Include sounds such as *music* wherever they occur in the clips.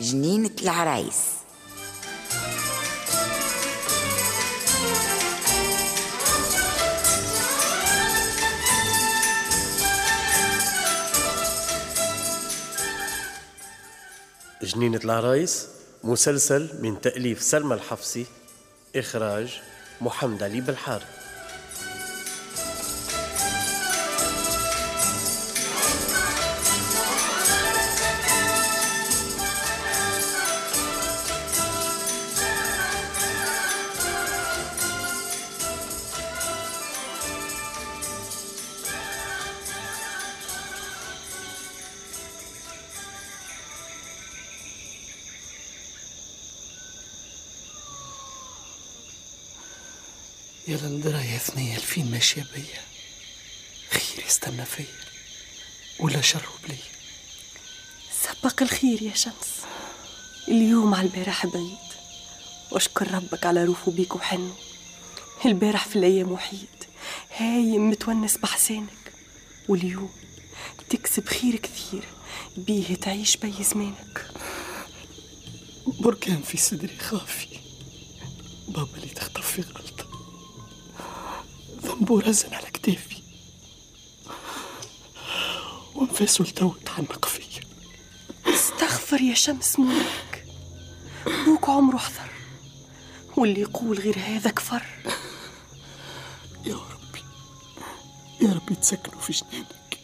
جنينة العرايس. جنينة العرايس مسلسل من تأليف سلمى الحفصي إخراج محمد علي بالحار يا للدرا يا ثنية الفين ماشية بيا. خير يستنى فيا ولا شر بلي سبق الخير يا شمس. اليوم على البارح بعيد واشكر ربك على روفه بيك وحنه. البارح في الأيام وحيد. هايم متونس بحسانك واليوم تكسب خير كثير. بيه تعيش بي زمانك. بركان في صدري خافي. بابا اللي تخطف في غلطة ذنبه رزن على كتافي. وانفاسه لتو تحنق فيا استغفر يا شمس مولك. بوك عمره حذر واللي يقول غير هذا كفر. يا ربي يا ربي تسكنوا في جنانك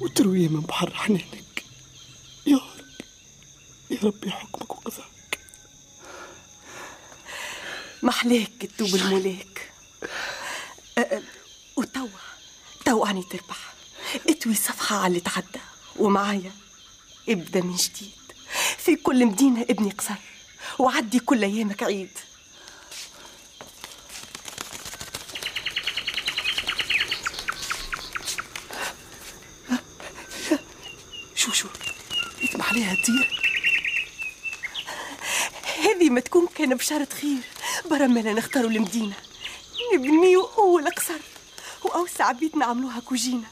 وترويه من بحر حنانك. يا ربي يا ربي حكمك وقضاك. محلاك تدوب الملاك. توا أني تربح. اتوي صفحة على اللي تعدى. ومعايا ابدأ من جديد. في كل مدينة ابني قصر. وعدي كل أيامك عيد. شو شو؟ يتم عليها تير هذه ما تكون كان بشارة خير. برا ما نختاروا المدينة نبنيو أول قصر. وأوسع بيت نعملوها كوجينة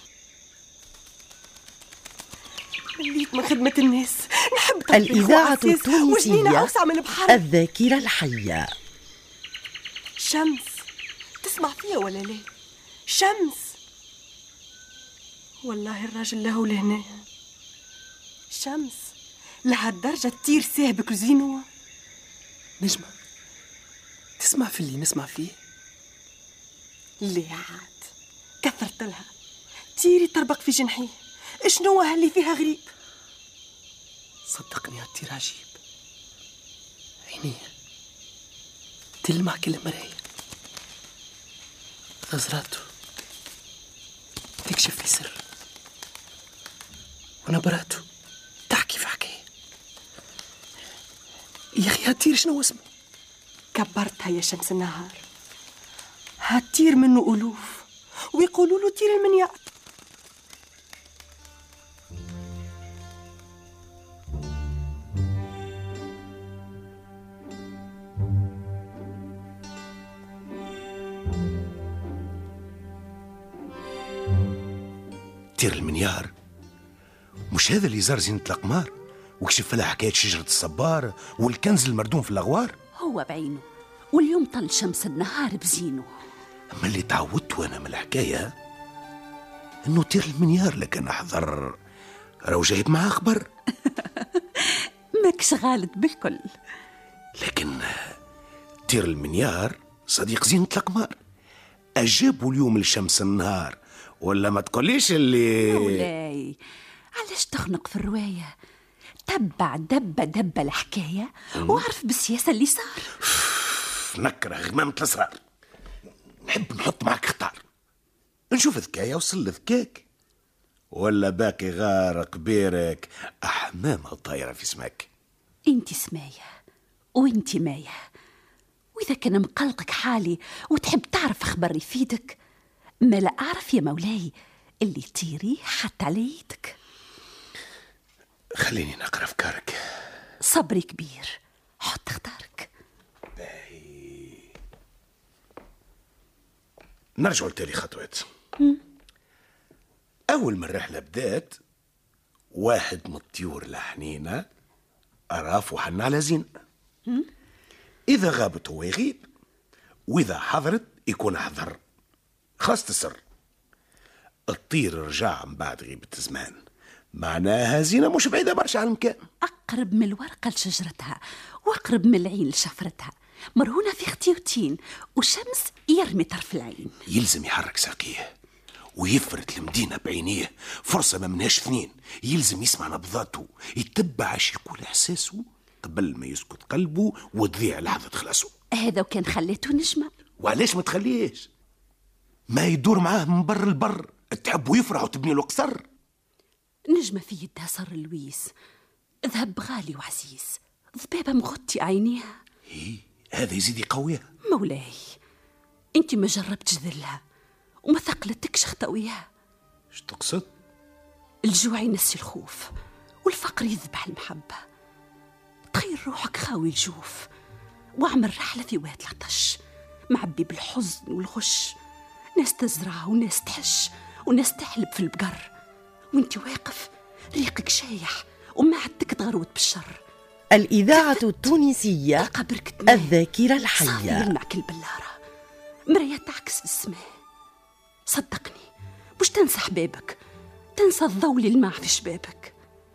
مليت من خدمة الناس. نحب الإذاعة التونسية أوسع من بحر. الذاكرة الحية. شمس. تسمع فيها ولا لا؟ شمس. والله الراجل له لهنا. شمس. لهالدرجة تطير ساهبك وزينو نجمة. تسمع في اللي نسمع فيه. ليه عاد؟ كثرت لها. تيري تربق في جنحيه شنو هاللي فيها غريب؟ صدقني هالتير عجيب عينيه تلمع كل مراية غزراته تكشف في سر. ونبراته. تحكي في حكاية. يا أخي هالتير شنو اسمه؟ كبرتها يا شمس النهار. هتطير منه ألوف. ويقولوا له طير المنيار تير المنيار. مش هذا اللي زار زينة الأقمار؟ وكشف لها حكاية شجرة الصبار والكنز المردوم في الأغوار؟ هو بعينه واليوم طل شمس النهار بزينه. أما اللي تعودت وأنا من الحكاية إنه تير المنيار لكن أحضر راهو جايب معاه خبر *laughs* ماكش غالط بالكل. لكن تير المنيار صديق زينة الأقمار. أجابوا اليوم لشمس النهار ولا ما تقوليش اللي مولاي علاش تخنق في الرواية؟ تبع دبة دبة الحكاية واعرف بالسياسة اللي صار. نكره غمامة الأسرار. نحب نحط معك خطار. نشوف ذكايا وصل ذكاك ولا باقي غارق بيرك أحمامها طايرة في سماك. أنت سماية وأنت ماية. وإذا كان مقلقك حالي وتحب تعرف خبر يفيدك ما لا أعرف يا مولاي اللي تيري حتى على يدك. خليني نقرأ أفكارك. صبري كبير حط اختارك نرجع لتالي خطوات. أول ما الرحلة بدات واحد من الطيور الحنينة أراف وحن على زين. إذا غابت هو يغيب وإذا حضرت يكون حضر خاصة السر. الطير رجع من بعد غيبة زمان. معناها زينة مش بعيدة برشا عن المكان. أقرب من الورقة لشجرتها وأقرب من العين لشفرتها. مرهونة في ختيوتين وشمس يرمي طرف العين يلزم يحرك ساقيه ويفرت المدينة بعينيه. فرصة ما منهاش اثنين. يلزم يسمع نبضاته يتبع اش يقول إحساسه قبل ما يسكت قلبه وتضيع لحظة خلاصه. هذا وكان خليته نجمة. وعلاش ما تخليهش؟ ما يدور معاه من بر البر. تحب ويفرح وتبني له قصر. نجمة في يدها صر لويس. ذهب غالي وعزيز. ذبابة مغطي عينيها. إيه. هذا يزيد يقويها مولاي انت ما جربتش ذلها وما ثقلتكش خطويها إيش تقصد؟ الجوع ينسي الخوف والفقر يذبح المحبة. تخيل روحك خاوي الجوف واعمل رحلة في واد العطش. معبي بالحزن والغش ناس تزرع وناس تحش وناس تحلب في البقر. وانت واقف ريقك شايح ومعدتك تغروت بالشر. الإذاعة التونسية الذاكرة صافي الحية يلمع كل بلارة مراية تعكس السماء صدقني مش تنسى حبابك تنسى الضوء اللي في شبابك.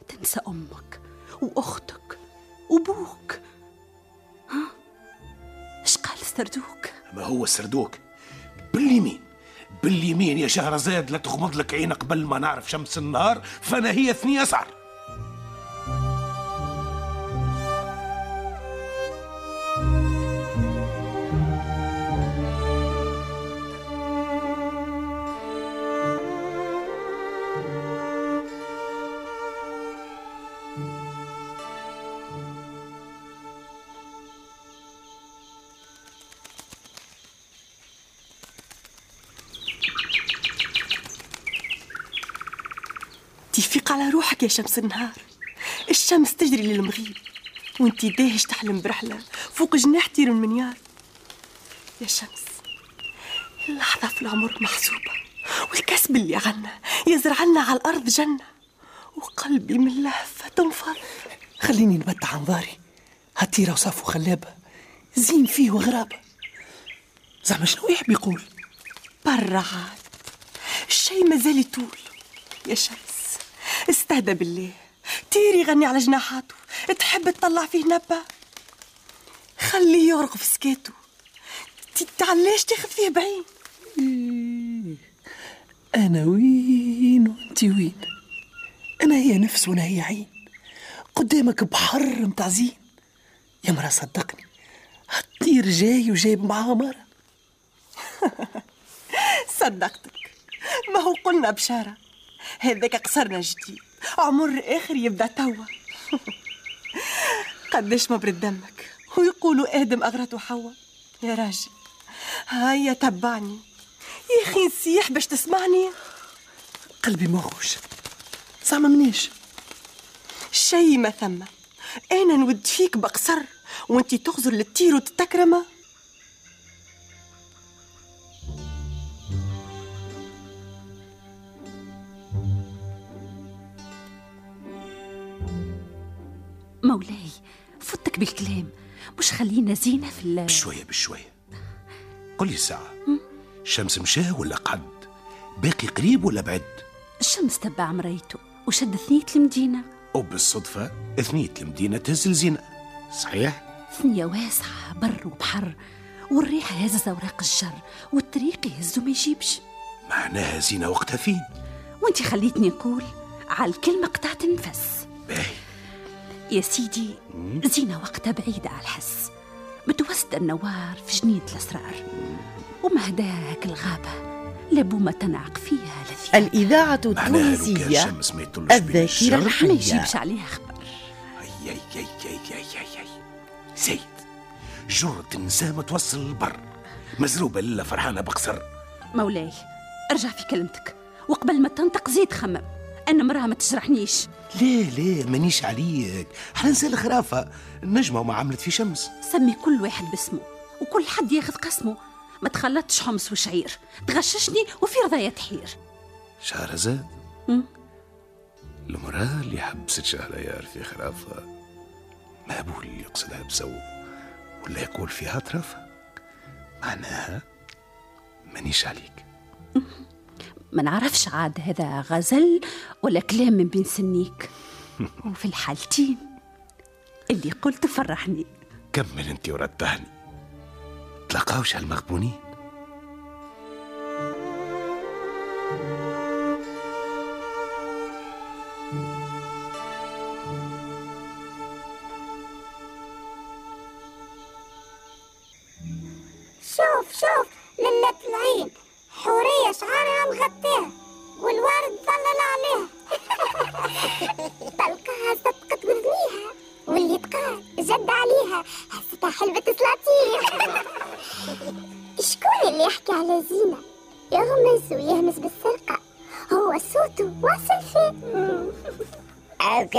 تنسى أمك وأختك وبوك ها؟ إيش قال السردوك ما هو سردوك؟ باليمين. باليمين يا شهرزاد لا تغمض لك عينك قبل ما نعرف شمس النهار فأنا هي ثنية سعر شمس النهار. الشمس تجري للمغيب وانتي داهش تحلم برحلة فوق جناح طير المنيار. يا شمس اللحظة في العمر محسوبة والكسب اللي عنا يزرع لنا على الأرض جنة وقلبي من لهفة تنفض. خليني نبتع أنظاري هالطيرة وصافو خلابة زين فيه وغرابة زعما شنو يحب يقول؟ برا عاد الشي مازال يطول. يا شمس استهدى بالله طيري غني على جناحاته. تحب تطلع فيه نبة. خليه يرغف سكاته ت- تعلاش تاخذ فيه بعين؟ أنا وين وأنت وين؟ أنا هي نفس وأنا هي عين. قدامك بحر متاع زين. يا مرا صدقني. هالطير جاي وجايب معاه مرة. *laughs* صدقتك. ما هو قلنا بشارة. هذاك قصرنا جديد عمر آخر يبدأ توا. *laughs* قداش ما برد دمك. ويقولوا آدم أغرته حواء. يا راجل هيا تبعني. يا أخي نسيح باش تسمعني. قلبي موحوش زعما منيش. شي ما ثم. أنا نود فيك بقصر وأنتي تغزر للطير وتتكرمة. فتك بالكلام. مش خلينا زينة في ال بشوية بشوية. قل لي الساعة الشمس مشاه ولا قعد؟ باقي قريب ولا بعد؟ الشمس تبع مرايته وشد ثنية المدينة؟ وبالصدفة ثنية المدينة تهز الزينة صحيح؟ ثنية واسعة بر وبحر. والريح هزز أوراق الشجر والطريق يهز وما يجيبش. معناها زينة وقتها فين؟ وانت خليتني نقول على الكلمة قطعت النفس باهي. يا سيدي زينة وقتها بعيدة على الحس. متوسطة النوار في جنينة الأسرار. وما هداك الغابة؟ لابو تنعق فيها لذيذ الإذاعة التونسية الذاكرة الشر ما الحية يجيبش عليها خبر. اي اي اي اي اي اي اي زيد جرة نسامة توصل البر. مزروبة لله فرحانة بقصر. مولاي ارجع في كلمتك. وقبل ما تنطق زيد خمم. أنا مراه ما تجرحنيش ليه ليه؟ مانيش عليك. إحنا نسال خرافة النجمة وما عملت في شمس. سمي كل واحد باسمه وكل حد ياخذ قسمه. ما تخلطش حمص وشعير. تغششني وفي رضايا تحير. شهرزاد. المرأة اللي حبست شهريار في خرافة. ما أبوه اللي يقصدها بسو ولا يقول فيها طرفة معناها مانيش عليك. ما نعرفش عاد هذا غزل ولا كلام من بين سنيك. *laughs* وفي الحالتين اللي قلت فرحني. كمل انت ورتهني. تلقاوش هالمغبونين؟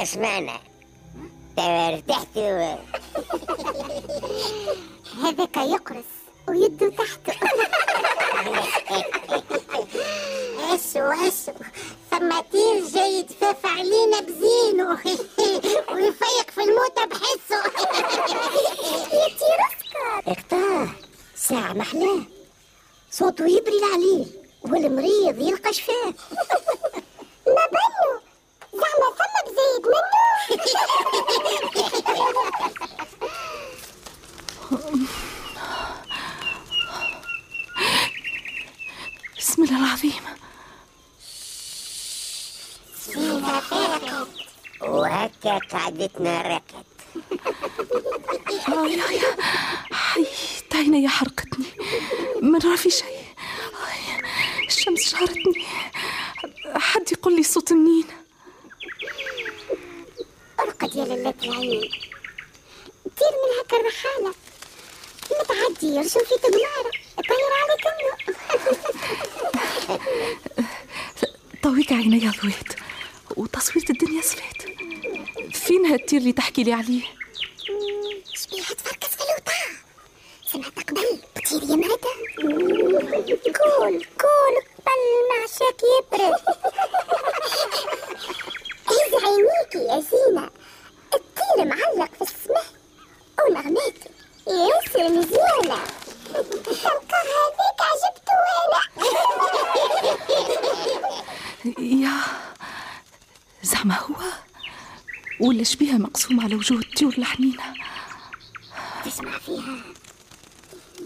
اسمعنا. ارتحت هذاك يقرص ويده تحته هسو *laughs* هسو ثم طير جاي يتفاف علينا بزينه. *laughs* آه يا يا حيت عيني حرقتني. ما نرى في شيء. الشمس شهرتني. حد يقول لي الصوت منين ارقد يا للة العين دير من هكا الرحالة ما تعدي يرسم في تمارة طير عليك *laughs* طويك عيني ضويت وتصويرة الدنيا سفات فين هالتير اللي تحكي لي عليه؟ شبيها تفركس في الوطا سمعت قبل بطير يا مرتة قول قول قبل معشاك يبرد. *laughs* هز عينيكي يا زينة. الطير معلق في السماء ونغماته ياسر مزيانة. *laughs* تلقى هذيك عجبته وأنا. *laughs* يا زعما هو؟ ولا شبيها مقسوم على وجوه الطيور الحنينة. تسمع فيها؟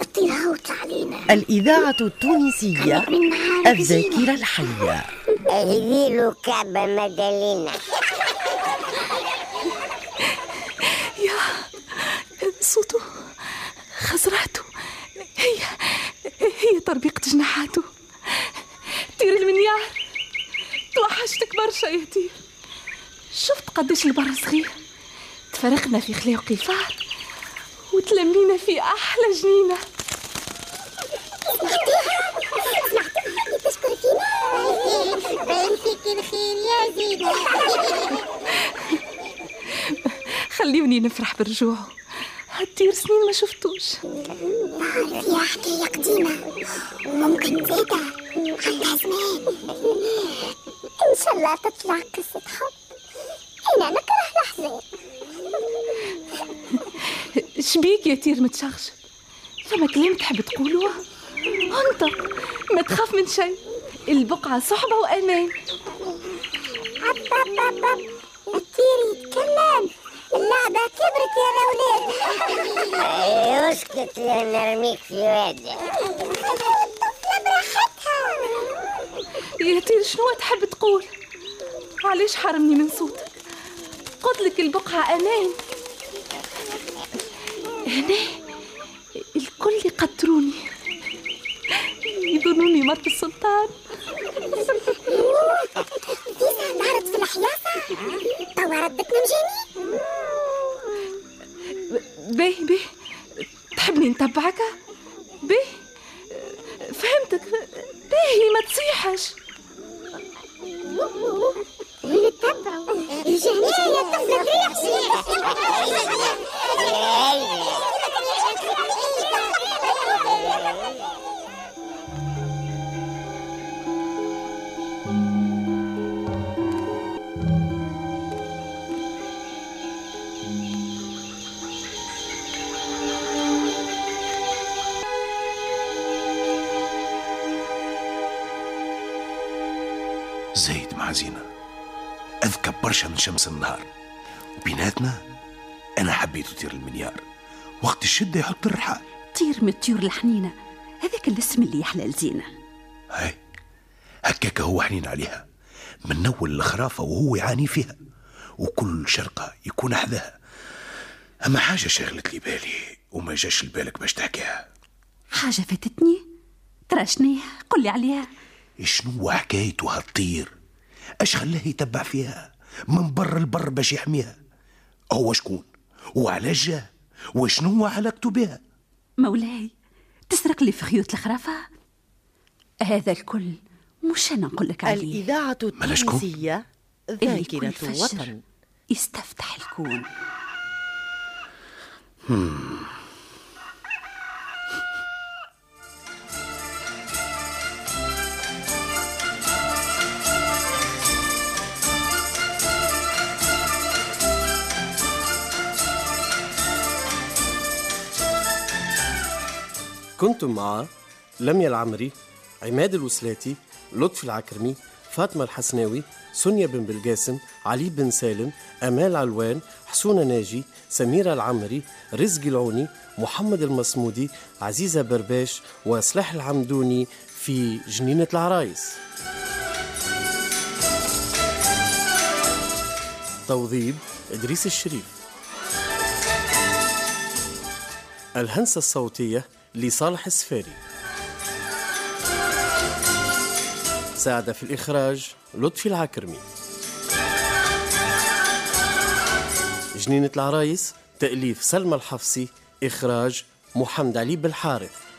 الطير هوت علينا. الإذاعة التونسية الذاكرة الحية. هذيلو كعبة مدلينا. يا صوته خزراته هي هي تربيقة جناحاته طير المنيار. توحشتك برشا يا طير شفت قديش البر صغير؟ تفرقنا في خلاء وقفار وتلمينا في يا زينة خليوني نفرح برجوعه هالطير سنين ما شفتوش. فيها حكاية قديمة وممكن زيادة عندها زمان إن شاء الله تطلع قصة حب. شبيك يا طير متشغشب فما كلام تحب تقولوه؟ انطق ما تخاف من شيء. البقعة صحبة وأمان. الطير يتكلم. اللعبة كبرت يا الأولاد. اسكت لا نرميك في وادي. الطفلة براحتها. يا طير شنو تحب تقول؟ علاش حرمني من صوتك؟ قلت لك البقعة أمان هنا الكل يقدروني. يظنوني مرت السلطان. نهرت في الحياصة توا ردتنا مجاني باهي باهي تحبني نتبعك؟ باهي فهمتك. باهي ما تصيحش. نتبعوا الجهنية يا طفلة زايد مع زينة أذكى برشا من شمس النهار. وبيناتنا أنا حبيت يطير المنيار. وقت الشدة يحط الرحال. طير من الطيور الحنينة. هذاك الاسم اللي يحلى لزينة هاي. هكاك هو حنين عليها. من أول الخرافة وهو يعاني فيها. وكل شرقة يكون أحذاها. أما حاجة شغلت لي بالي وما جاش لبالك باش تحكيها. حاجة فاتتني؟ ترى شنيها؟ قل لي عليها. شنو حكايته هالطير؟ اش خلاه يتبع فيها؟ من بر البر باش يحميها. هو شكون؟ وعلاش جاه وشنو علاقته بها؟ مولاي تسرق لي في خيوط الخرافة؟ هذا الكل مش أنا نقول لك عليه. الإذاعة؟ التونسية ذاكرة فجر وطن يستفتح الكون. كنتم مع لميا العمري عماد الوسلاتي لطفي العكرمي فاطمة الحسناوي سونيا بن بلقاسم علي بن سالم أمال علوان حسونة ناجي سميرة العمري رزقي العوني محمد المصمودي عزيزة برباش وصلاح العمدوني في جنينة العرايس. توظيب إدريس الشريف. الهندسة الصوتية لصالح السفاري. ساعد في الإخراج لطفي العكرمي. جنينة العرايس تأليف سلمى الحفصي إخراج محمد علي بالحارث.